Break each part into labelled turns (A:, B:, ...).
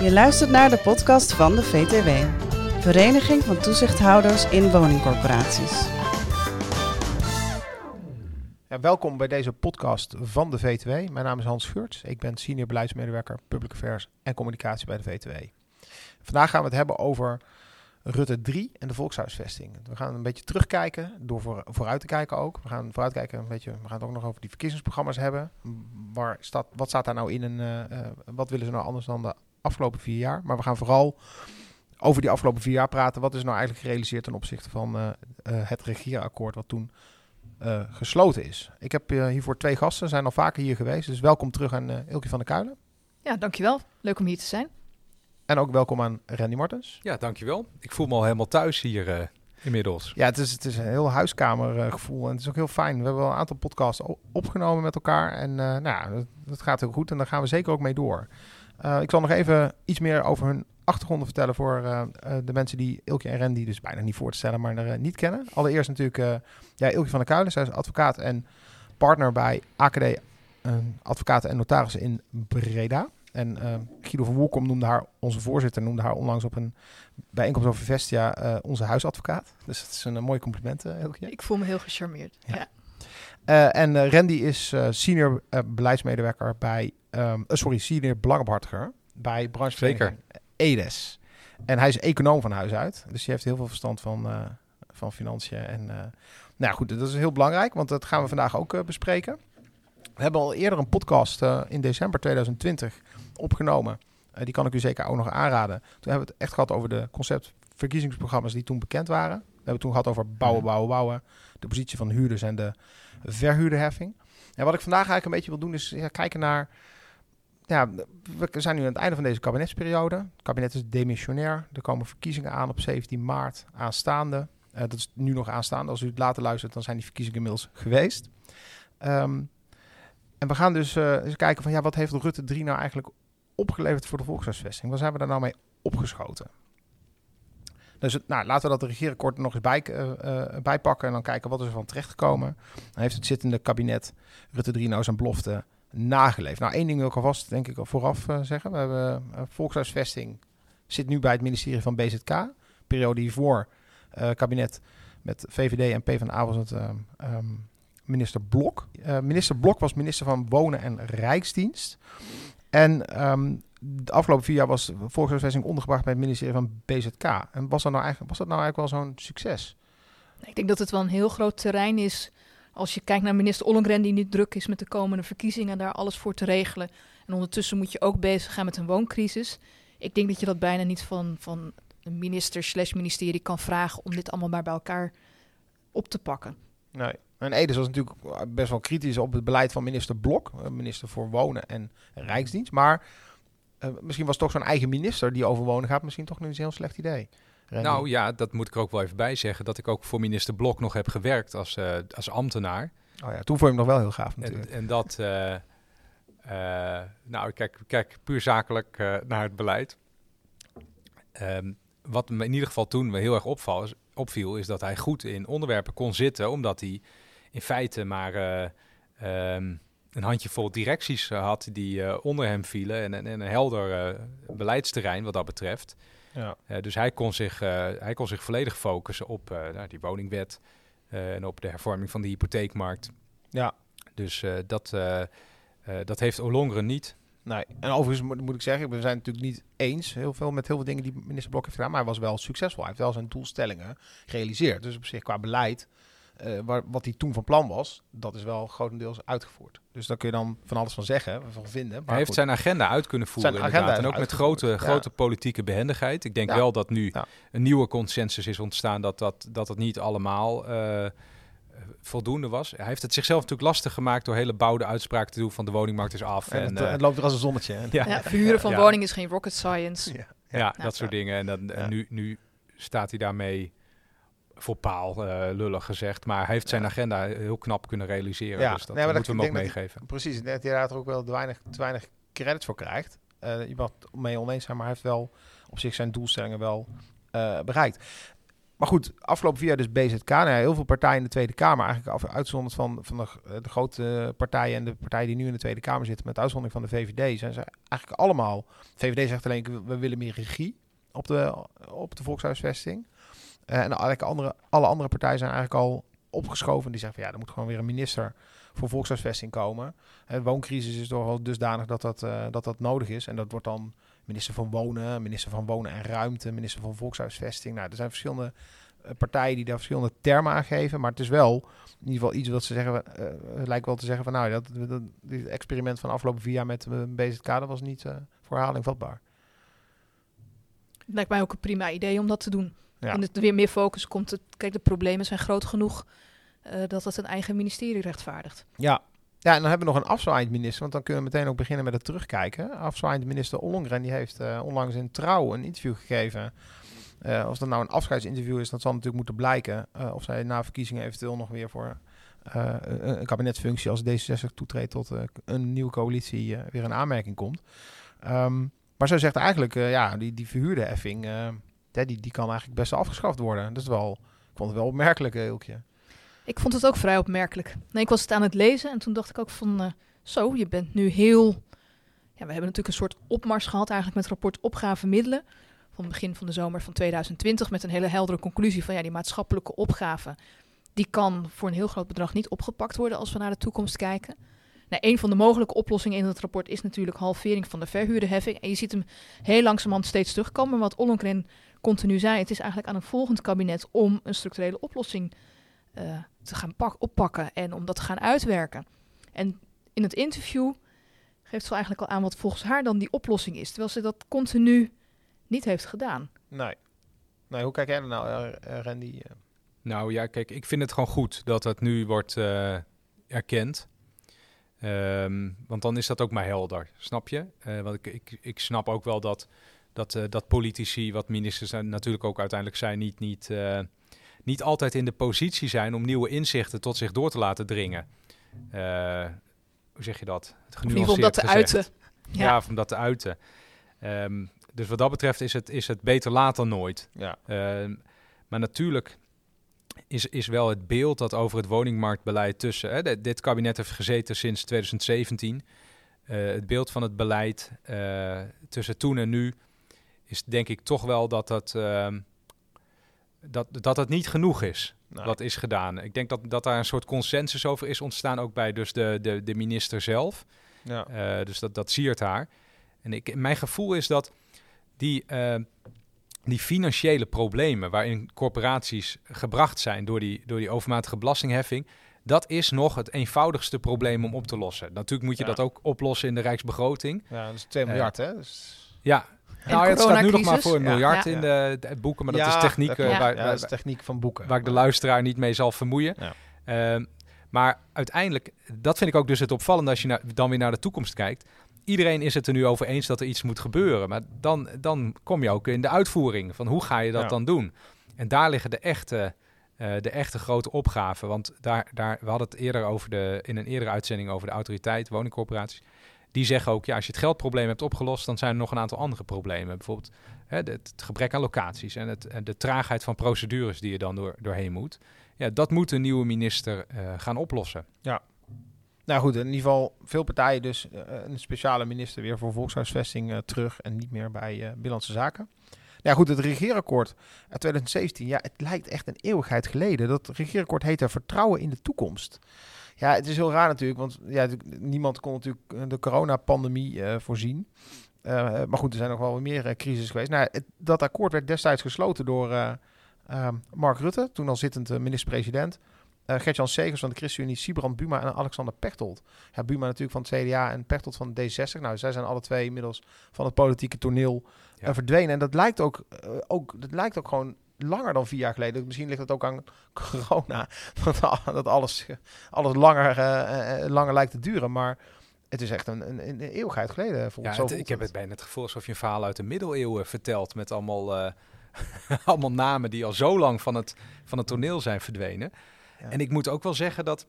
A: Je luistert naar de podcast van de VTW, Vereniging van Toezichthouders in Woningcorporaties.
B: Ja, welkom bij deze podcast van de VTW. Mijn naam is Hans Geurts. Ik ben senior beleidsmedewerker Public Affairs en Communicatie bij de VTW. Vandaag gaan we het hebben over Rutte 3 en de volkshuisvesting. We gaan een beetje terugkijken, door voor, vooruit te kijken ook. We gaan vooruitkijken een beetje, we gaan het ook nog over die verkiezingsprogramma's hebben. Waar staat, wat staat daar nou in en uh, wat willen ze nou anders dan de afgelopen vier jaar? Maar we gaan vooral over die afgelopen vier jaar praten. Wat is nou eigenlijk gerealiseerd ten opzichte van uh, het regeerakkoord wat toen gesloten is? Ik heb hiervoor twee gasten, zijn al vaker hier geweest. Dus welkom terug aan Ilke van der Kuilen.
C: Ja, dankjewel. Leuk om hier te zijn.
B: En ook welkom aan Randy Martens.
D: Ja, dankjewel. Ik voel me al helemaal thuis hier uh, inmiddels.
B: Ja, het is, het is een heel huiskamergevoel en het is ook heel fijn. We hebben wel een aantal podcasts opgenomen met elkaar en uh, nou ja, dat, dat, gaat heel goed en daar gaan we zeker ook mee door. Uh, ik zal nog even iets meer over hun achtergronden vertellen voor de mensen die Ilke en Randy dus bijna niet voor te stellen, maar er niet kennen. Allereerst natuurlijk ja, Ilke van der Kuilen, zij is advocaat en partner bij AKD Advocaten en Notarissen in Breda. En uh, Guido van Woelkom noemde haar, onze voorzitter, noemde haar onlangs op een bijeenkomst over Vestia uh, onze huisadvocaat. Dus dat is een, een mooi compliment, uh,
C: Ik voel me heel gecharmeerd. Ja.
B: ja. en Randy is senior beleidsmedewerker bij, um, sorry, senior belangenbehartiger bij branchevereniging EDES. En hij is econoom van huis uit, dus hij heeft heel veel verstand van, van financiën. En nou goed, dat is heel belangrijk, want dat gaan we vandaag ook bespreken. We hebben al eerder een podcast in december 2020 opgenomen. Uh, die kan ik u zeker ook nog aanraden. Toen hebben we het echt gehad over de conceptverkiezingsprogramma's die toen bekend waren. We hebben het toen gehad over bouwen, bouwen, bouwen. De positie van de huurders en de verhuurderheffing. En wat ik vandaag eigenlijk een beetje wil doen is ja, kijken naar... Ja, we zijn nu aan het einde van deze kabinetsperiode. Het kabinet is demissionair. Er komen verkiezingen aan op 17 maart aanstaande. Uh, dat is nu nog aanstaande. Als u het later luistert, dan zijn die verkiezingen inmiddels geweest. Um, en we gaan dus uh, eens kijken van ja, wat heeft Rutte 3 nou eigenlijk opgeleverd voor de volkshuisvesting? Waar zijn we daar nou mee opgeschoten? Dus nou, laten we dat de regeerakkoord nog eens bij, uh, uh, bijpakken en dan kijken wat is er van terechtgekomen. Dan heeft het zittende kabinet Rutte 3 nou zijn belofte nageleefd. Nou, één ding wil ik alvast denk ik vooraf zeggen. We hebben volkshuisvesting zit nu bij het ministerie van BZK. Periode hiervoor kabinet met VVD en PvdA was het um, minister Blok. Uh, minister Blok was minister van Wonen en Rijksdienst. En um, de afgelopen vier jaar was volkshuisvesting ondergebracht bij het ministerie van BZK. En was dat nou eigenlijk, was dat nou eigenlijk wel zo'n succes?
C: Ik denk dat het wel een heel groot terrein is. Als je kijkt naar minister Ollongren, die niet druk is met de komende verkiezingen, daar alles voor te regelen. En ondertussen moet je ook bezig gaan met een wooncrisis. Ik denk dat je dat bijna niet van, van een minister slash ministerie kan vragen om dit allemaal maar bij elkaar op te pakken.
B: Nee. En Edes was natuurlijk best wel kritisch op het beleid van minister Blok, eh, minister voor Wonen en Rijksdienst. Maar uh, misschien was toch zo'n eigen minister die over wonen gaat, misschien toch een heel slecht idee.
D: Randy. Nou ja, dat moet ik er ook wel even bij zeggen. Dat ik ook voor minister Blok nog heb gewerkt als, uh, als ambtenaar.
B: Oh ja, toen vond je hem nog wel heel gaaf natuurlijk.
D: En, en dat, nou kijk, kijk puur zakelijk naar het beleid. Um, wat me in ieder geval toen heel erg opval, opviel, is dat hij goed in onderwerpen kon zitten, omdat hij in feite maar um, een handjevol directies uh, had die uh, onder hem vielen en, en, en een helder beleidsterrein wat dat betreft. Ja. dus hij kon, zich, hij kon zich volledig focussen op nou, die woningwet en op de hervorming van de hypotheekmarkt. Ja. Dus dat, dat heeft Olongren niet.
B: Nee, en overigens moet, moet, ik zeggen, we zijn het natuurlijk niet eens heel veel met heel veel dingen die minister Blok heeft gedaan, maar hij was wel succesvol. Hij heeft wel zijn doelstellingen gerealiseerd. Dus op zich qua beleid uh, waar, wat hij toen van plan was, dat is wel grotendeels uitgevoerd. Dus daar kun je dan van alles van zeggen, van vinden. Maar
D: hij heeft zijn agenda uit kunnen voeren zijn inderdaad. En ook met grote, ja. grote politieke behendigheid. Ik denk ja. wel dat nu ja. een nieuwe consensus is ontstaan dat dat, dat het niet allemaal uh, voldoende was. Hij heeft het zichzelf natuurlijk lastig gemaakt door hele bouwde uitspraken te doen van de woningmarkt is af.
B: En, en het, uh, het, loopt er als een zonnetje.
C: Ja. verhuren van woning is geen rocket science.
D: Ja, dat soort dingen. En, dan, en nu, nu staat hij daarmee voor paal, uh, lullig gezegd. Maar hij heeft zijn ja. agenda heel knap kunnen realiseren. Ja. Dus dat nee, moeten we hem ook meegeven.
B: Dat, precies, dat hij daar ook wel te weinig, te weinig credits voor krijgt. Uh, je mag mee oneens zijn, maar hij heeft wel op zich zijn doelstellingen wel uh, bereikt. maar goed, afgelopen vier jaar dus BZK. Nou ja, heel veel partijen in de Tweede Kamer, eigenlijk af, uitzonderd van, van de, eh, de, grote partijen en de partijen die nu in de Tweede Kamer zitten, met uitzondering van de VVD, zijn ze eigenlijk allemaal. De VVD zegt alleen, we willen meer regie op de, op de volkshuisvesting. Uh, en eigenlijk andere, alle andere partijen zijn eigenlijk al opgeschoven. Die zeggen van ja, er moet gewoon weer een minister voor volkshuisvesting komen. De wooncrisis is toch wel dusdanig dat dat, uh, dat dat nodig is. En dat wordt dan minister van Wonen, minister van Wonen en Ruimte, minister van Volkshuisvesting. Nou, er zijn verschillende eh, partijen die daar verschillende termen aan geven. Maar het is wel in ieder geval iets wat ze zeggen. Uh, lijkt wel te zeggen van nou, dat, dit experiment van afgelopen vier jaar met een BZK, was niet uh, voor herhaling vatbaar.
C: Het lijkt mij ook een prima idee om dat te doen. Ja. En het weer meer focus komt. Het, kijk, de problemen zijn groot genoeg uh, dat het een eigen ministerie rechtvaardigt.
B: Ja. Ja, en dan hebben we nog een afzwaaiend minister, want dan kunnen we meteen ook beginnen met het terugkijken. Afzwaaiend minister Ollongren, die heeft uh, onlangs in Trouw een interview gegeven. Uh, als dat nou een afscheidsinterview is, dat zal natuurlijk moeten blijken. of zij na verkiezingen eventueel nog weer voor een, een kabinetfunctie als D66 toetreedt tot een nieuwe coalitie weer in aanmerking komt. Um, maar zij zegt eigenlijk, ja, die, die verhuurde die, die kan eigenlijk best afgeschaft worden. Dat is wel, ik vond het wel opmerkelijk, Hilkje.
C: Ik vond het ook vrij opmerkelijk. Nee, ik was het aan het lezen en toen dacht ik ook van, uh, zo, je bent nu heel... Ja, we hebben natuurlijk een soort opmars gehad eigenlijk met rapport opgave middelen van het begin van de zomer van 2020 met een hele heldere conclusie van ja, die maatschappelijke opgave die kan voor een heel groot bedrag niet opgepakt worden als we naar de toekomst kijken. Nou, een van de mogelijke oplossingen in het rapport is natuurlijk halvering van de verhuurderheffing. En je ziet hem heel langzamerhand steeds terugkomen. Wat Ollongren continu zei, het is eigenlijk aan een volgend kabinet om een structurele oplossing uh, te gaan oppakken en om dat te gaan uitwerken. En in het interview geeft ze eigenlijk al aan wat volgens haar dan die oplossing is, terwijl ze dat continu niet heeft gedaan.
B: Nee. Nee, hoe kijk jij er nou, uh, Randy?
D: Nou ja, kijk, ik vind het gewoon goed dat het nu wordt uh, erkend. Um, want dan is dat ook maar helder, snap je? Uh, want ik, ik, ik snap ook wel dat, dat, uh, dat politici, wat ministers natuurlijk ook uiteindelijk zijn, niet, niet, uh, niet altijd in de positie zijn om nieuwe inzichten tot zich door te laten dringen. hoe zeg je dat?
C: Het om dat te uiten.
D: Ja. ja, om dat te uiten. Um, dus wat dat betreft is het, is het beter laat dan nooit. Ja. Um, maar natuurlijk is, is wel het beeld dat over het woningmarktbeleid tussen... Hè, dit kabinet heeft gezeten sinds 2017. Uh, het beeld van het beleid uh, tussen toen en nu is denk ik toch wel dat dat, uh, dat, dat het niet genoeg is. Nee. Wat is gedaan. Ik denk dat, dat daar een soort consensus over is ontstaan, ook bij dus de, de, de minister zelf. Ja. Uh, dus dat, dat siert haar. En ik, mijn gevoel is dat die die financiële problemen waarin corporaties gebracht zijn door die, door die overmatige belastingheffing, dat is nog het eenvoudigste probleem om op te lossen. Natuurlijk moet je ja. dat ook oplossen in de rijksbegroting.
B: Ja, dat is 2 miljard, uh, hè? Dus...
D: Ja. Nou, het staat nu nog maar voor een miljard ja. in de, de, boeken, maar dat is techniek,
B: dat
D: uh,
B: waar, dat is techniek van boeken.
D: Waar ik de luisteraar niet mee zal vermoeien. Uh, maar uiteindelijk, dat vind ik ook dus het opvallende als je naar, dan weer naar de toekomst kijkt iedereen is het er nu over eens dat er iets moet gebeuren. Maar dan, dan kom je ook in de uitvoering van hoe ga je dat ja. dan doen. En daar liggen de echte, uh, de echte grote opgaven. Want daar, daar, we hadden het eerder over de, in een eerdere uitzending over de autoriteit, woningcorporaties. Die zeggen ook, ja, als je het geldprobleem hebt opgelost, dan zijn er nog een aantal andere problemen. Bijvoorbeeld hè, het, gebrek aan locaties en, het, de traagheid van procedures die je dan door, doorheen moet. Ja, dat moet een nieuwe minister uh, gaan oplossen.
B: Ja, nou goed, in ieder geval veel partijen dus uh, een speciale minister weer voor volkshuisvesting uh, terug en niet meer bij Binnenlandse Zaken. Ja goed, het regeerakkoord uit 2017, ja, het lijkt echt een eeuwigheid geleden. Dat regeerakkoord heette Vertrouwen in de Toekomst. Ja, het is heel raar natuurlijk, want ja, niemand kon natuurlijk de coronapandemie voorzien. maar goed, er zijn nog wel meer crises geweest. Nou, het, dat akkoord werd destijds gesloten door Mark Rutte, toen al zittend minister-president. Uh, Gert-Jan Segers van de ChristenUnie, Sibrand Buma en Alexander Pechtold. Ja, Buma natuurlijk van het CDA en Pechtold van D60. Nou, zij zijn alle twee inmiddels van het politieke toneel ja. uh, verdwenen. En dat lijkt ook, uh, ook, dat lijkt ook gewoon langer dan vier jaar geleden. Misschien ligt het ook aan corona, dat, dat alles, alles langer, langer lijkt te duren. Maar het is echt een, een, een eeuwigheid geleden.
D: Ja, het, ik heb het bijna het gevoel alsof je een verhaal uit de middeleeuwen vertelt met allemaal, allemaal namen die al zo lang van het, van het toneel zijn verdwenen. Ja. En ik moet ook wel zeggen dat.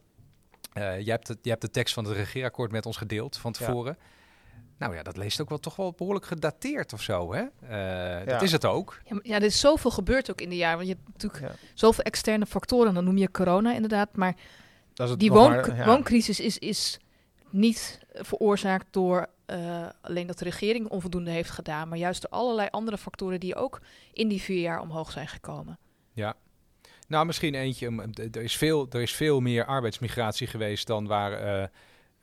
D: Uh, je, hebt het, je hebt de tekst van het regeerakkoord met ons gedeeld van tevoren. Ja. Nou ja, dat leest ook wel toch wel behoorlijk gedateerd of zo, hè? Uh, Dat is het ook.
C: Ja, ja, er is zoveel gebeurd ook in de jaar. Want je hebt natuurlijk zoveel externe factoren. Dan noem je corona inderdaad. Maar die woon wooncrisis is, is niet veroorzaakt door uh, alleen dat de regering onvoldoende heeft gedaan. Maar juist door allerlei andere factoren die ook in die vier jaar omhoog zijn gekomen.
D: Ja, nou, misschien eentje. Er is veel, er is veel meer arbeidsmigratie geweest dan waar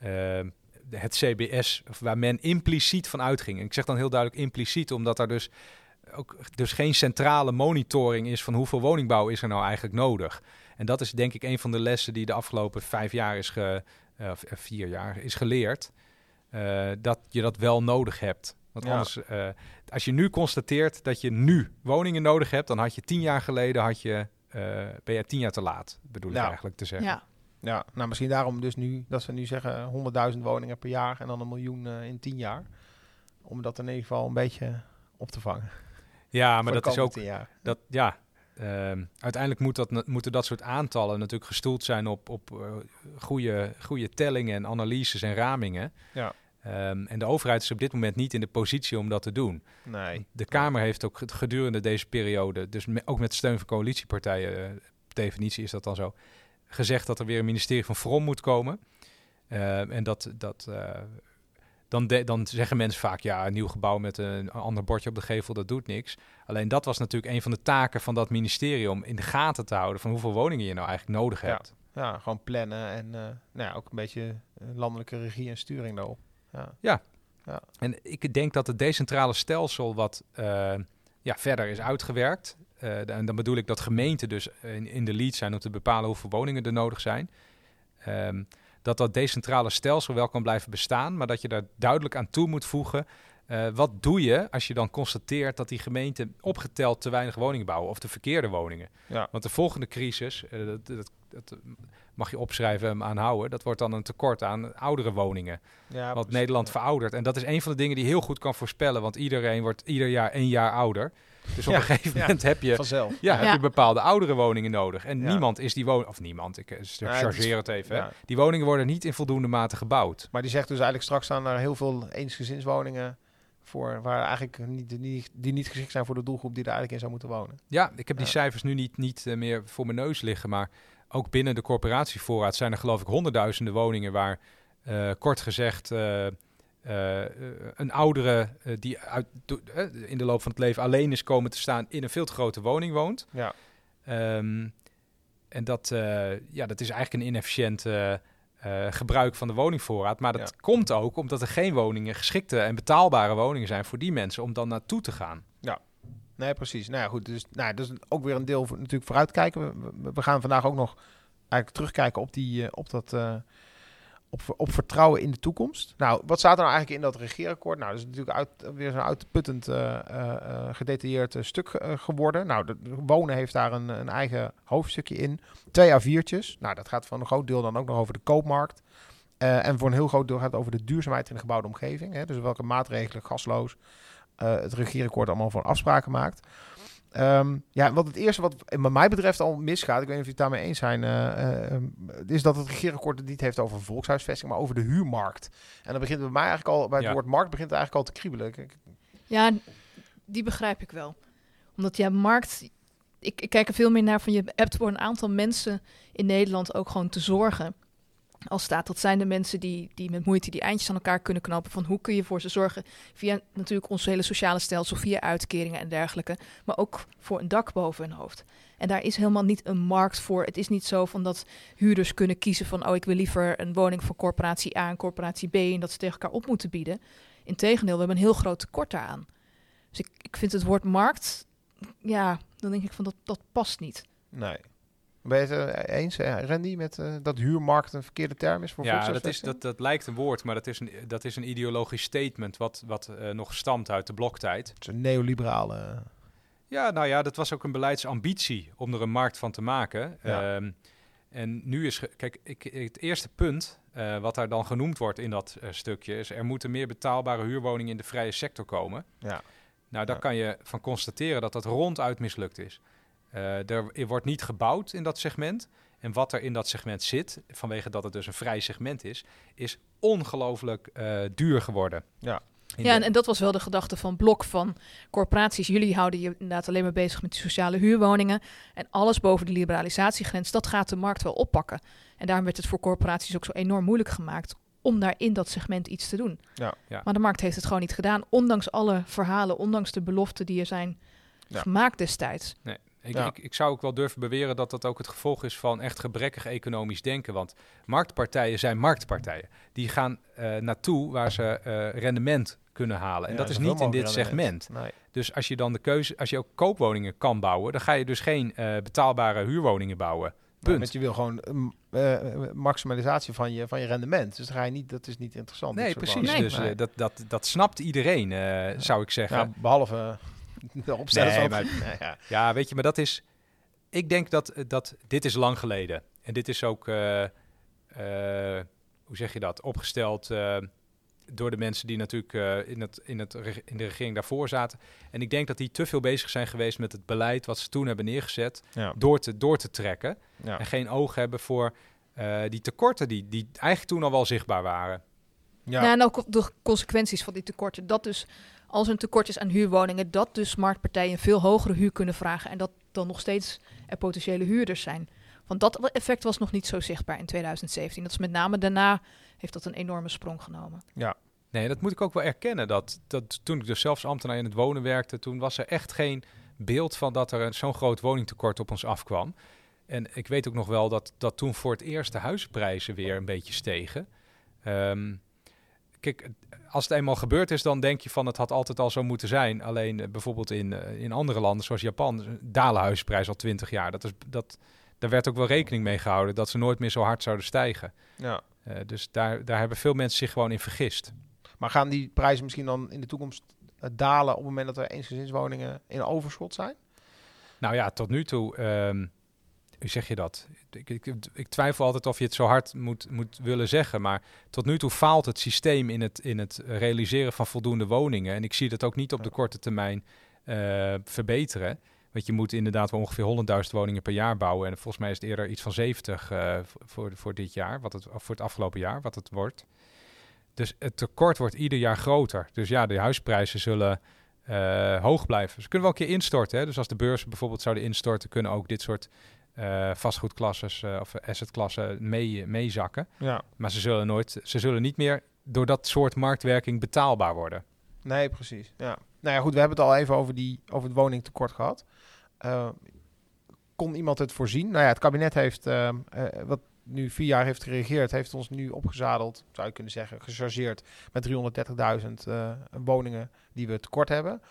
D: uh, het CBS, of waar men impliciet van uitging. En ik zeg dan heel duidelijk impliciet, omdat er dus ook dus geen centrale monitoring is van hoeveel woningbouw is er nou eigenlijk nodig. En dat is denk ik een van de lessen die de afgelopen vijf jaar is ge, uh, vier jaar is geleerd. Uh, dat je dat wel nodig hebt. Want anders, uh, als je nu constateert dat je nu woningen nodig hebt, dan had je tien jaar geleden had je, ben je tien jaar te laat, bedoel ik eigenlijk te zeggen.
B: Ja. Ja, nou misschien daarom dus nu dat ze nu zeggen 100.000 woningen per jaar en dan een miljoen uh, in 10 jaar. Om dat in ieder geval een beetje op te vangen.
D: Ja, maar dat is ook. Dat, ja, uh, uiteindelijk moet dat, moeten dat soort aantallen natuurlijk gestoeld zijn op, op uh, goede, goede tellingen en analyses en ramingen. Ja. Um, en de overheid is op dit moment niet in de positie om dat te doen. Nee. De Kamer heeft ook gedurende deze periode, dus ook met steun van coalitiepartijen, uh, definitie is dat dan zo, gezegd dat er weer een ministerie van Vrom moet komen. Uh, en dat, dat uh, dan, de, dan zeggen mensen vaak, ja, een nieuw gebouw met een ander bordje op de gevel, dat doet niks. Alleen dat was natuurlijk een van de taken van dat ministerie om in de gaten te houden van hoeveel woningen je nou eigenlijk nodig hebt.
B: Ja, gewoon plannen en uh, nou ja, ook een beetje landelijke regie en sturing daarop.
D: Ja. ja. ja. En ik denk dat het decentrale stelsel wat ja, verder is uitgewerkt, uh, en dan bedoel ik dat gemeenten dus in, in, de lead zijn om te bepalen hoeveel woningen er nodig zijn. Um, dat dat decentrale stelsel wel kan blijven bestaan, maar dat je daar duidelijk aan toe moet voegen. Uh, wat doe je als je dan constateert dat die gemeenten opgeteld te weinig woningen bouwen of de verkeerde woningen? Ja. Want de volgende crisis, uh, dat, dat, dat, mag je opschrijven aanhouden, dat wordt dan een tekort aan oudere woningen. Ja, want Nederland veroudert. En dat is een van de dingen die heel goed kan voorspellen, want iedereen wordt ieder jaar één jaar ouder. Dus op een gegeven moment heb je, Vanzelf. Ja, heb je bepaalde oudere woningen nodig. En niemand is die woning... Of niemand, ik eh, chargeer het even. Die woningen worden niet in voldoende mate gebouwd.
B: Maar die zegt dus eigenlijk straks staan er heel veel eensgezinswoningen voor waar eigenlijk niet, die, die niet geschikt zijn voor de doelgroep die er eigenlijk in zou moeten wonen.
D: Ja, ik heb die cijfers nu niet, niet uh, meer voor mijn neus liggen, maar ook binnen de corporatievoorraad zijn er geloof ik honderdduizenden woningen waar uh, kort gezegd uh, uh, een oudere uh, die uit, uh, in de loop van het leven alleen is komen te staan in een veel te grote woning woont. Ja. Um, en dat, ja, dat is eigenlijk een inefficiënt gebruik van de woningvoorraad. Maar dat ja. komt ook omdat er geen woningen, geschikte en betaalbare woningen zijn voor die mensen om dan naartoe te gaan.
B: Ja, nee, precies. Nou ja, goed. Dus nou, dat is ook weer een deel voor, natuurlijk vooruitkijken. We, we, we, gaan vandaag ook nog eigenlijk terugkijken op, die, op dat op, vertrouwen in de toekomst. Nou, wat staat er nou eigenlijk in dat regeerakkoord? Nou, dat is natuurlijk uit, weer zo'n uitputtend uh, uh, gedetailleerd stuk geworden. Nou, de, wonen heeft daar een, een eigen hoofdstukje in. Twee A4'tjes. Nou, dat gaat van een groot deel dan ook nog over de koopmarkt. en voor een heel groot deel gaat het over de duurzaamheid in de gebouwde omgeving. Hè? Dus welke maatregelen, gasloos, het regeerakkoord allemaal voor afspraken maakt. Um, ja, wat het eerste wat wat mij betreft al misgaat, ik weet niet of je het daarmee eens zijn, uh, uh, is dat het regeerakkoord het niet heeft over volkshuisvesting, maar over de huurmarkt. En dan begint het bij mij eigenlijk al, bij het woord markt begint het eigenlijk al te kriebelen.
C: Ja, die begrijp ik wel. Omdat ja, markt, ik, ik kijk er veel meer naar van je hebt voor een aantal mensen in Nederland ook gewoon te zorgen als staat. Dat zijn de mensen die, die met moeite die eindjes aan elkaar kunnen knopen. Van hoe kun je voor ze zorgen? Via natuurlijk ons hele sociale stelsel, via uitkeringen en dergelijke. Maar ook voor een dak boven hun hoofd. En daar is helemaal niet een markt voor. Het is niet zo van dat huurders kunnen kiezen van... oh, ik wil liever een woning voor corporatie A en corporatie B... en dat ze tegen elkaar op moeten bieden. Integendeel, we hebben een heel groot tekort daaraan. Dus ik, ik vind het woord markt... ja, dan denk ik van dat, dat past niet.
B: Nee, ben je het eh, eens, eh, Randy, met uh, dat huurmarkt een verkeerde term is voor
D: Ja, dat, is, dat, dat lijkt een woord, maar dat is een, dat is een ideologisch statement wat, wat uh, nog stamt uit de bloktijd. Het
B: is een neoliberale...
D: Ja, nou ja, dat was ook een beleidsambitie om er een markt van te maken. Ja. Um, en nu is, kijk, ik, het eerste punt uh, wat daar dan genoemd wordt in dat stukje is: er moeten meer betaalbare huurwoningen in de vrije sector komen. Ja. Nou, daar ja. kan je van constateren dat dat ronduit mislukt is. Uh, er wordt niet gebouwd in dat segment. En wat er in dat segment zit, vanwege dat het dus een vrij segment is, is ongelooflijk uh, duur geworden.
C: Ja. Ja, en, en, dat was wel de gedachte van Blok van corporaties. Jullie houden je inderdaad alleen maar bezig met die sociale huurwoningen. En alles boven de liberalisatiegrens, dat gaat de markt wel oppakken. En daarom werd het voor corporaties ook zo enorm moeilijk gemaakt om daar in dat segment iets te doen. Ja. ja. Maar de markt heeft het gewoon niet gedaan, ondanks alle verhalen, ondanks de beloften die er zijn gemaakt destijds.
D: Nee. Ik, ik, ik, zou ook wel durven beweren dat dat ook het gevolg is van echt gebrekkig economisch denken. Want marktpartijen zijn marktpartijen. Die gaan uh, naartoe waar ze uh, rendement kunnen halen. En dat is niet in dit segment. Nee. Dus als je dan de keuze, als je ook koopwoningen kan bouwen, dan ga je dus geen uh, betaalbare huurwoningen bouwen. Punt.
B: want je wil gewoon uh, maximalisatie van je, van je rendement. Dus dan ga je niet, dat is niet interessant.
D: Nee, precies. Nee. Dus dat, dat, dat snapt iedereen, zou ik zeggen. Ja,
B: behalve opstellers. Nee,
D: ja. ja. weet je, maar dat is... Ik denk dat, dat dit is lang geleden. En dit is ook, hoe zeg je dat, opgesteld door de mensen die natuurlijk uh, in, het, in, het, in de regering daarvoor zaten. En ik denk dat die te veel bezig zijn geweest met het beleid wat ze toen hebben neergezet, door, te, door te trekken. En geen oog hebben voor uh, die tekorten die, die eigenlijk toen al wel zichtbaar waren.
C: Ja. ja, en ook de consequenties van die tekorten. Dat dus, als er een tekort is aan huurwoningen, dat dus marktpartijen veel hogere huur kunnen vragen. En dat dan nog steeds er potentiële huurders zijn. Want dat effect was nog niet zo zichtbaar in 2017. Dat is met name daarna heeft dat een enorme sprong genomen.
D: Ja, nee, dat moet ik ook wel erkennen. Dat, dat toen ik dus zelfs ambtenaar in het wonen werkte, toen was er echt geen beeld van dat er zo'n groot woningtekort op ons afkwam. En ik weet ook nog wel dat, dat toen voor het eerst de huisprijzen weer een beetje stegen. Ehm, kijk, als het eenmaal gebeurd is, dan denk je van het had altijd al zo moeten zijn. Alleen uh, bijvoorbeeld in, uh, in andere landen, zoals Japan, dalen huisprijzen al twintig jaar. Dat is, dat, daar werd ook wel rekening mee gehouden dat ze nooit meer zo hard zouden stijgen. Ja. Uh, dus daar, daar hebben veel mensen zich gewoon in vergist.
B: Maar gaan die prijzen misschien dan in de toekomst uh, dalen op het moment dat er eensgezinswoningen in overschot zijn?
D: Nou ja, tot nu toe, um, hoe zeg je dat? Ik, ik, ik, twijfel altijd of je het zo hard moet, moet willen zeggen, maar tot nu toe faalt het systeem in het, in het realiseren van voldoende woningen. En ik zie dat ook niet op de korte termijn uh, verbeteren. Want je moet inderdaad wel ongeveer 100.000 woningen per jaar bouwen. En volgens mij is het eerder iets van 70 uh, voor, voor dit jaar, wat het, voor het afgelopen jaar, wat het wordt. Dus het tekort wordt ieder jaar groter. Dus ja, de huisprijzen zullen uh, hoog blijven. Ze kunnen wel een keer instorten. Hè? Dus als de beurzen bijvoorbeeld zouden instorten, kunnen ook dit soort uh, vastgoedklasses uh, of assetklassen mee, meezakken. Ja. Maar ze zullen nooit, ze zullen niet meer door dat soort marktwerking betaalbaar worden.
B: Nee, precies. Ja. Nou ja, goed, we hebben het al even over, die, over het woningtekort gehad. Uh, kon iemand het voorzien? Nou ja, het kabinet heeft, wat nu vier jaar heeft gereageerd, heeft ons nu opgezadeld, zou je kunnen zeggen, gechargeerd met 330.000 woningen die we tekort hebben.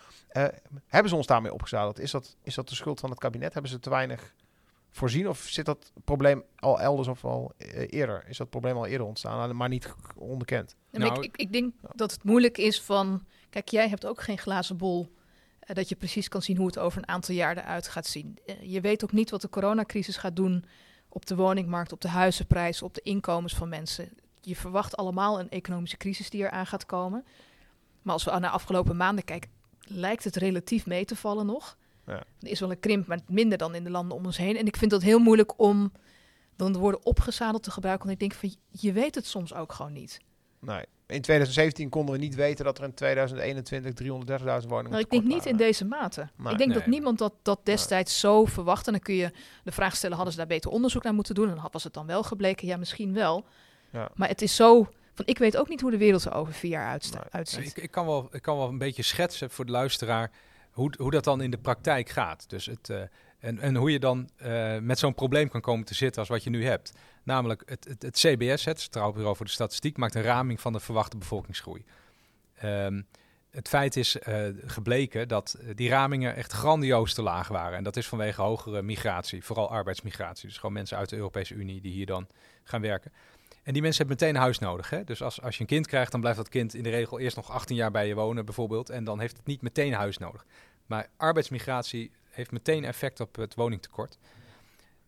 B: hebben ze ons daarmee opgezadeld? Is dat, is dat de schuld van het kabinet? Hebben ze te weinig voorzien? Of zit dat probleem al elders of al eerder? Is dat probleem al eerder ontstaan, maar niet onbekend?
C: Nou, ik, ik, denk dat het moeilijk is van... Kijk, jij hebt ook geen glazen bol uh, dat je precies kan zien hoe het over een aantal jaar eruit gaat zien. Uh, je weet ook niet wat de coronacrisis gaat doen op de woningmarkt, op de huizenprijs, op de inkomens van mensen. Je verwacht allemaal een economische crisis die eraan gaat komen. Maar als we naar de afgelopen maanden kijken, lijkt het relatief mee te vallen nog. Ja. Er is wel een krimp, maar minder dan in de landen om ons heen. En ik vind dat heel moeilijk om dan de woorden opgezadeld te gebruiken. Want ik denk van, je weet het soms ook gewoon niet.
B: Nee. In 2017 konden we niet weten dat er in 2021 330.000 woningen nou,
C: Ik denk niet in deze mate. ik denk dat niemand dat, dat destijds zo verwachtte. En dan kun je de vraag stellen, hadden ze daar beter onderzoek naar moeten doen? En was het dan wel gebleken? Ja, misschien wel. Ja. Maar het is zo... Van, ik weet ook niet hoe de wereld er over vier jaar uitziet.
D: Ik, ik, kan wel, ik kan wel een beetje schetsen voor de luisteraar hoe, hoe dat dan in de praktijk gaat. Dus het, uh, en, hoe je dan uh, met zo'n probleem kan komen te zitten als wat je nu hebt. Namelijk het, het, CBS, het Centraal Bureau voor de Statistiek, maakt een raming van de verwachte bevolkingsgroei. Um, het feit is uh, gebleken dat die ramingen echt grandioos te laag waren. En dat is vanwege hogere migratie, vooral arbeidsmigratie. Dus gewoon mensen uit de Europese Unie die hier dan gaan werken. En die mensen hebben meteen een huis nodig. Hè? Dus als, als je een kind krijgt, dan blijft dat kind in de regel eerst nog 18 jaar bij je wonen, bijvoorbeeld. En dan heeft het niet meteen een huis nodig. Maar arbeidsmigratie heeft meteen effect op het woningtekort.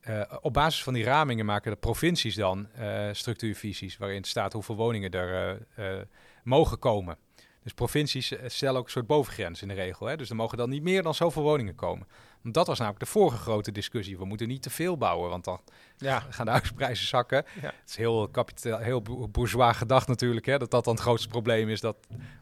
D: Uh, op basis van die ramingen maken de provincies dan uh, structuurvisies waarin staat hoeveel woningen er uh, mogen komen. Dus provincies eh, stellen ook een soort bovengrens in de regel. Hè? Dus er mogen dan niet meer dan zoveel woningen komen. Want dat was namelijk de vorige grote discussie. We moeten niet te veel bouwen, want dan ja. gaan de huisprijzen zakken. Ja. Het is heel, kapitaal, heel bourgeois gedacht natuurlijk, hè? dat dat dan het grootste probleem is, dat,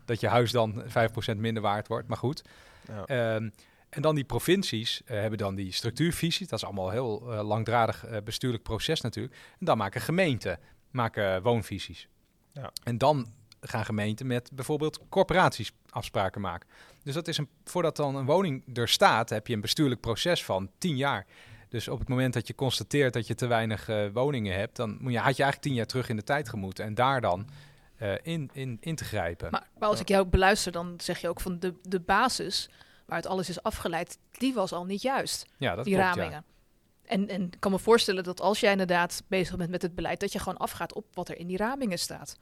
D: dat je huis dan 5% minder waard wordt. Maar goed. Ja. Ehm, en dan die provincies uh, hebben dan die structuurvisie. Dat is allemaal heel uh, langdradig uh, bestuurlijk proces natuurlijk. En dan maken gemeenten maken woonvisies. Ja. En dan gaan gemeenten met bijvoorbeeld corporaties afspraken maken. Dus dat is een, voordat dan een woning er staat, heb je een bestuurlijk proces van tien jaar. Dus op het moment dat je constateert dat je te weinig uh, woningen hebt, dan moet je, had je eigenlijk tien jaar terug in de tijd gemoeten. En daar dan uh, in, in, in te grijpen.
C: Maar, maar als ik jou beluister, dan zeg je ook van de, de basis waaruit alles is afgeleid, die was al niet juist. Ja, dat die klopt, ramingen. Ja. En, en ik kan me voorstellen dat als jij inderdaad bezig bent met het beleid, dat je gewoon afgaat op wat er in die ramingen staat.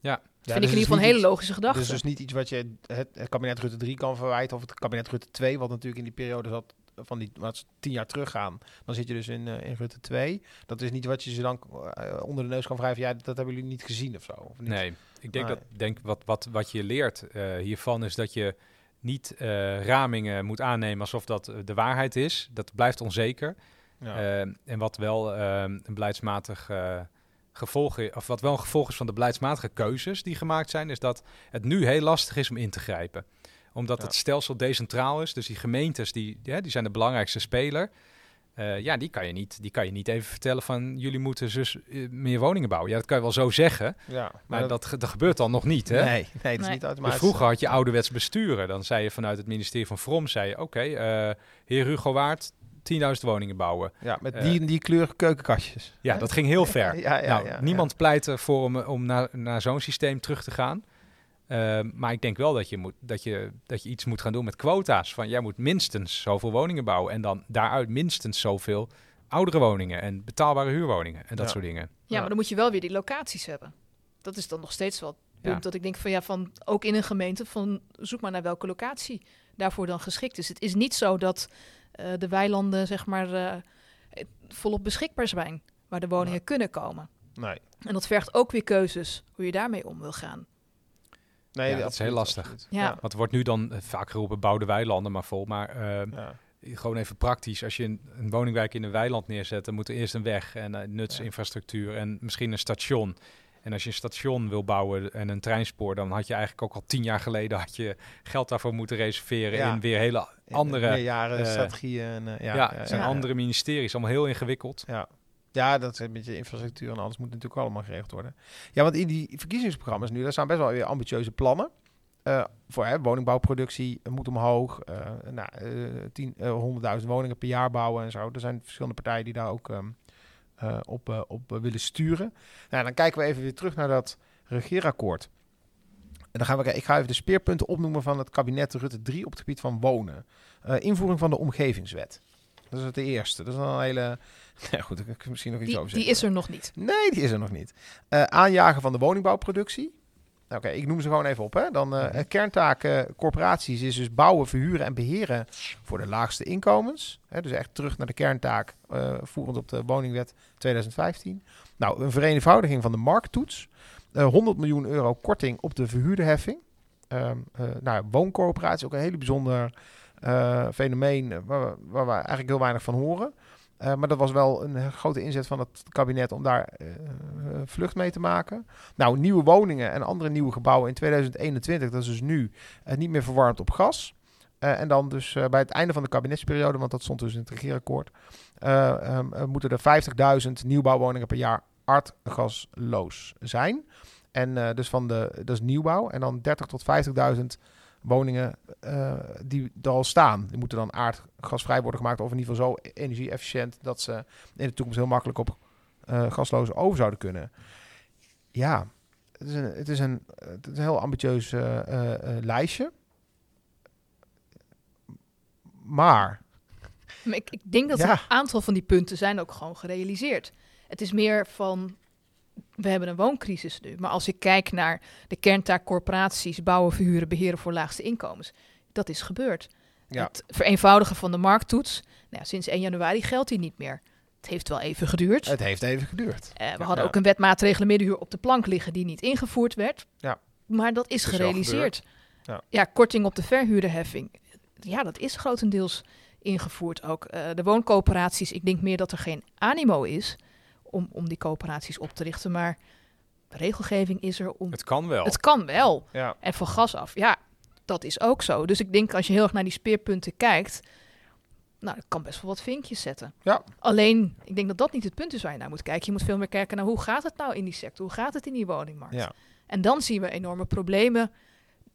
D: Ja,
C: dat vind ik in ieder geval een hele logische gedachte.
B: Dus is niet iets wat je het, kabinet Rutte 3 kan verwijten of het kabinet Rutte 2, wat natuurlijk in die periode zat van die wat tien jaar teruggaan, dan zit je dus in, uh, in Rutte 2. Dat is niet wat je ze dan uh, onder de neus kan wrijven. Ja, dat hebben jullie niet gezien of zo. Of niet?
D: Nee, ik denk dat denk wat, wat, wat je leert uh, hiervan is dat je niet ramingen moet aannemen alsof dat de waarheid is. Dat blijft onzeker. Ja. en wat wel een beleidsmatig gevolg, of wat wel een gevolg is van de beleidsmatige keuzes die gemaakt zijn, is dat het nu heel lastig is om in te grijpen. Omdat het stelsel decentraal is, dus die gemeentes die, ja, die zijn de belangrijkste speler. Uh, ja, die kan, je niet, die kan je niet even vertellen van jullie moeten dus meer woningen bouwen. Ja, dat kan je wel zo zeggen, ja, maar, dat, dat, gebeurt dan nog niet. Hè?
B: Nee, nee, dat is niet automatisch.
D: Dus vroeger had je ouderwets besturen. Dan zei je vanuit het ministerie van Vrom, zei je, oké, okay, uh, heer Hugo Waard, 10.000 woningen bouwen.
B: Ja, met uh, die, die kleur keukenkastjes.
D: Ja, dat ging heel ver. ja, ja, nou, ja, niemand pleit ervoor om, om naar, naar zo'n systeem terug te gaan. Uh, maar ik denk wel dat je, moet, dat, je, dat je iets moet gaan doen met quota's. Van jij moet minstens zoveel woningen bouwen. En dan daaruit minstens zoveel oudere woningen en betaalbare huurwoningen en dat soort dingen.
C: Ja, maar dan moet je wel weer die locaties hebben. Dat is dan nog steeds wel het punt dat ik denk van ja, van ook in een gemeente van zoek maar naar welke locatie daarvoor dan geschikt is. Het is niet zo dat uh, de weilanden zeg maar uh, volop beschikbaar zijn waar de woningen kunnen komen.
B: Nee.
C: En dat vergt ook weer keuzes hoe je daarmee om wil gaan.
D: Nee, ja, dat is heel lastig. Ja. Want er wordt nu dan eh, vaak geroepen bouw de weilanden maar vol, maar uh, ja. gewoon even praktisch. Als je een, een, woningwijk in een weiland neerzet, dan moet er eerst een weg en uh, nutsinfrastructuur en misschien een station. En als je een station wil bouwen en een treinspoor, dan had je eigenlijk ook al tien jaar geleden had je geld daarvoor moeten reserveren in weer hele andere
B: jaren strategieën. En, uh, ja,
D: ja, het zijn andere ministeries, allemaal heel ingewikkeld.
B: Ja. Ja, dat is een beetje infrastructuur en alles moet natuurlijk allemaal geregeld worden. Ja, want in die verkiezingsprogramma's nu, daar staan best wel weer ambitieuze plannen. Uh, voor hè, woningbouwproductie moet omhoog. Uh, nou, uh, 100.000 woningen per jaar bouwen en zo. Er zijn verschillende partijen die daar ook um, op, op willen sturen. Nou, dan kijken we even weer terug naar dat regeerakkoord. En dan gaan we, ik ga even de speerpunten opnoemen van het kabinet Rutte 3 op het gebied van wonen. invoering van de omgevingswet. Dat is het eerste. Dat is een hele. Ja, goed, ik misschien nog iets
C: die, over Die is er nog niet.
B: Nee, die is er nog niet. Uh, aanjagen van de woningbouwproductie. Oké, ik noem ze gewoon even op. Hè. Dan uh, kerntaak uh, corporaties is dus bouwen, verhuren en beheren voor de laagste inkomens. Hè, dus echt terug naar de kerntaak, voerend op de woningwet 2015. Nou, een vereenvoudiging van de markttoets. 100 miljoen euro korting op de verhuurderheffing. Ehm, nou, wooncorporatie, ook een hele bijzonder uh, fenomeen waar, waar, we eigenlijk heel weinig van horen. Uh, maar dat was wel een grote inzet van het kabinet om daar uh, vlucht mee te maken. Nou, nieuwe woningen en andere nieuwe gebouwen in 2021, dat is dus nu niet meer verwarmd op gas. en dan dus bij het einde van de kabinetsperiode, want dat stond dus in het regeerakkoord, um, moeten er 50.000 nieuwbouwwoningen per jaar aardgasloos zijn. En dus van de, dat is nieuwbouw. En dan 30 tot 50.000 woningen uh, die er al staan. Die moeten dan aardgasvrij worden gemaakt, of in ieder geval zo energie-efficiënt dat ze in de toekomst heel makkelijk op uh, gasloze over zouden kunnen. Ja, het is een, het is een, het is een heel ambitieus uh, lijstje. Maar.
C: ik, ik denk dat ja. een aantal van die punten zijn ook gewoon gerealiseerd. Het is meer van we hebben een wooncrisis nu. Maar als ik kijk naar de kerntaak corporaties, bouwen, verhuren, beheren voor laagste inkomens, dat is gebeurd. Ja. Het vereenvoudigen van de markttoets, nou, sinds 1 januari geldt die niet meer. Het heeft wel even geduurd.
B: Het heeft even geduurd.
C: Uh, we hadden ook een wetmaatregelen middenhuur op de plank liggen die niet ingevoerd werd.
B: Ja.
C: Maar dat is
D: Dat is wel
C: gerealiseerd.
B: Ja.
C: Ja. korting op de verhuurderheffing. Ja, dat is grotendeels ingevoerd ook. Eh, de wooncoöperaties, ik denk meer dat er geen animo is om, om die coöperaties op te richten. Maar de regelgeving is er om...
D: Het kan wel.
C: Het kan wel.
B: Ja.
C: En van gas af, ja, dat is ook zo. Dus ik denk als je heel erg naar die speerpunten kijkt, nou, dat kan best wel wat vinkjes zetten.
B: Ja.
C: Alleen, ik denk dat dat niet het punt is waar je naar moet kijken. Je moet veel meer kijken naar hoe gaat het nou in die sector? Hoe gaat het in die woningmarkt?
B: Ja.
C: En dan zien we enorme problemen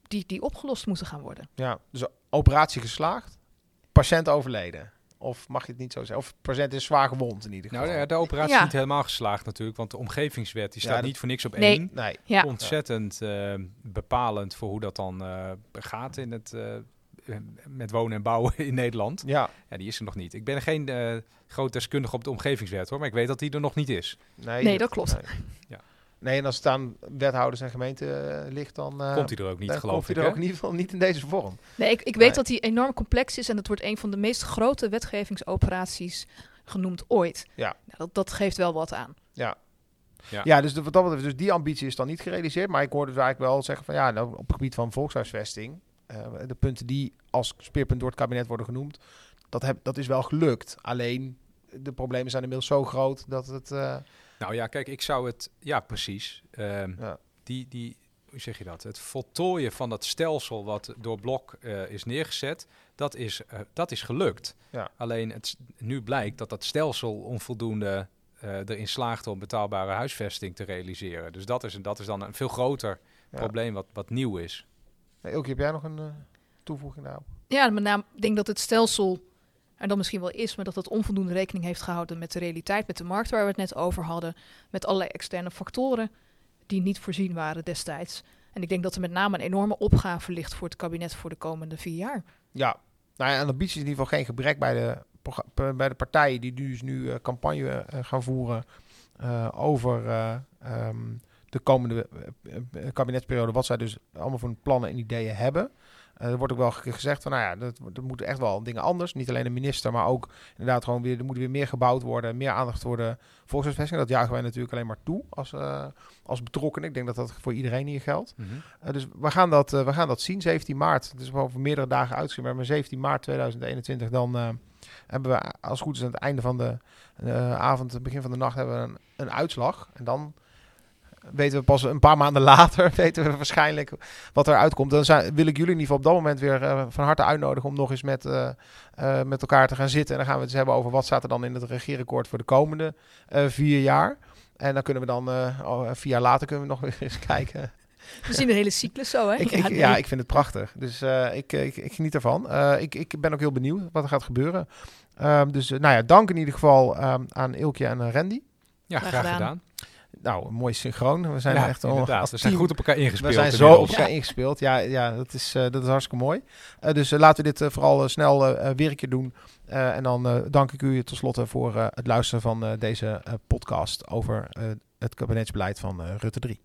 C: die, die opgelost moeten gaan worden.
B: ja, dus operatie geslaagd, patiënt overleden. Of mag je het niet zo zeggen? Of patiënt is zwaar gewond in ieder geval.
D: Nou ja, de operatie
C: Ja.
D: is niet helemaal geslaagd natuurlijk, want de omgevingswet die
B: Ja,
D: staat
B: dat-
D: niet voor niks op
C: Nee.
D: één.
B: Nee.
C: Ja,
D: Ontzettend eh, bepalend voor hoe dat dan eh, gaat in het, eh, met wonen en bouwen in Nederland.
B: Ja,
D: Ja, die is er nog niet. Ik ben geen eh groot deskundige op de omgevingswet hoor, maar ik weet dat die er nog niet is.
B: nee,
C: Nee, dat klopt.
B: Nee.
D: Ja.
B: Nee, en als het aan wethouders en gemeenten eh, ligt, dan, eh,
D: Komt hij er ook niet, geloof
B: komt
D: ik.
B: hij er
D: hè?
B: ook in ieder geval niet in deze vorm.
C: nee, ik, ik weet
B: Nee.
C: dat die enorm complex is en het wordt een van de meest grote wetgevingsoperaties genoemd ooit.
B: Ja.
C: Nou, dat, dat geeft wel wat aan.
B: Ja.
D: Ja.
B: Ja, dus de, wat dat betreft, dus die ambitie is dan niet gerealiseerd. Maar ik hoorde dus eigenlijk wel zeggen van ja, nou, op het gebied van volkshuisvesting, eh, de punten die als speerpunt door het kabinet worden genoemd, dat, heb, dat is wel gelukt. Alleen de problemen zijn inmiddels zo groot dat het. eh,
D: Nou ja, kijk, ik zou het... Ja, precies. Ehm,
B: Ja.
D: Die, die, hoe zeg je dat? Het voltooien van dat stelsel wat door Blok eh, is neergezet, dat is, eh, dat is gelukt.
B: Ja.
D: Alleen het, nu blijkt dat dat stelsel onvoldoende eh, erin slaagt om betaalbare huisvesting te realiseren. Dus dat is, dat is dan een veel groter
B: ja.
D: probleem wat, wat nieuw is.
B: Nee, Ilke, heb jij nog een eh, toevoeging daarop?
C: Ja, met name, ik denk dat het stelsel er dan misschien wel is, maar dat het onvoldoende rekening heeft gehouden met de realiteit, met de markt waar we het net over hadden, met allerlei externe factoren die niet voorzien waren destijds. En ik denk dat er met name een enorme opgave ligt voor het kabinet voor de komende vier jaar.
B: Ja, nou ja, ambitie is in ieder geval geen gebrek bij de, bij de partijen die dus nu eh, campagne eh, gaan voeren eh, over eh, ehm, de komende kabinetsperiode. Wat zij dus allemaal voor plannen en ideeën hebben. Eh, er wordt ook wel ge- gezegd van, nou ja, dat, dat moeten echt wel dingen anders. Niet alleen de minister, maar ook inderdaad gewoon weer, er moet weer meer gebouwd worden, meer aandacht voor de volkshuisvesting. Dat jagen wij natuurlijk alleen maar toe als, eh, als betrokkenen. Ik denk dat dat voor iedereen hier geldt. Uh, dus we gaan, dat, uh, we gaan dat zien, 17 maart. Het is wel over meerdere dagen uitgeschreven, maar 17 maart 2021 dan uh, hebben we als het goed is aan het einde van de uh, avond, begin van de nacht, hebben we een, een uitslag. En dan weten we pas een paar maanden later, weten we waarschijnlijk wat eruit komt. Dan zijn, wil ik jullie in ieder geval op dat moment weer uh, van harte uitnodigen om nog eens met, uh, uh, met elkaar te gaan zitten. En dan gaan we het eens hebben over wat staat er dan in het regeerakkoord voor de komende uh, vier jaar. En dan kunnen we dan uh, vier jaar later kunnen we nog weer eens kijken.
C: We zien de hele cyclus zo, hè?
B: Ik,
C: ja,
B: ik,
C: nee.
B: ja, ik vind het prachtig. Dus uh, ik, ik, ik, geniet ervan. Uh, ik, ik ben ook heel benieuwd wat er gaat gebeuren. Um, dus nou ja, dank in ieder geval um, aan Ilkje en Randy.
D: Ja, graag, graag gedaan.
B: Nou, mooi synchroon. We zijn
D: ja,
B: echt
D: al. We zijn goed op elkaar ingespeeld.
B: We zijn zo op elkaar ja. ingespeeld. Ja, ja dat, is, uh, dat is hartstikke mooi. Uh, dus uh, laten we dit vooral snel weer een keer doen. en dan dank ik u tenslotte voor het luisteren van deze podcast over het kabinetsbeleid van Rutte 3.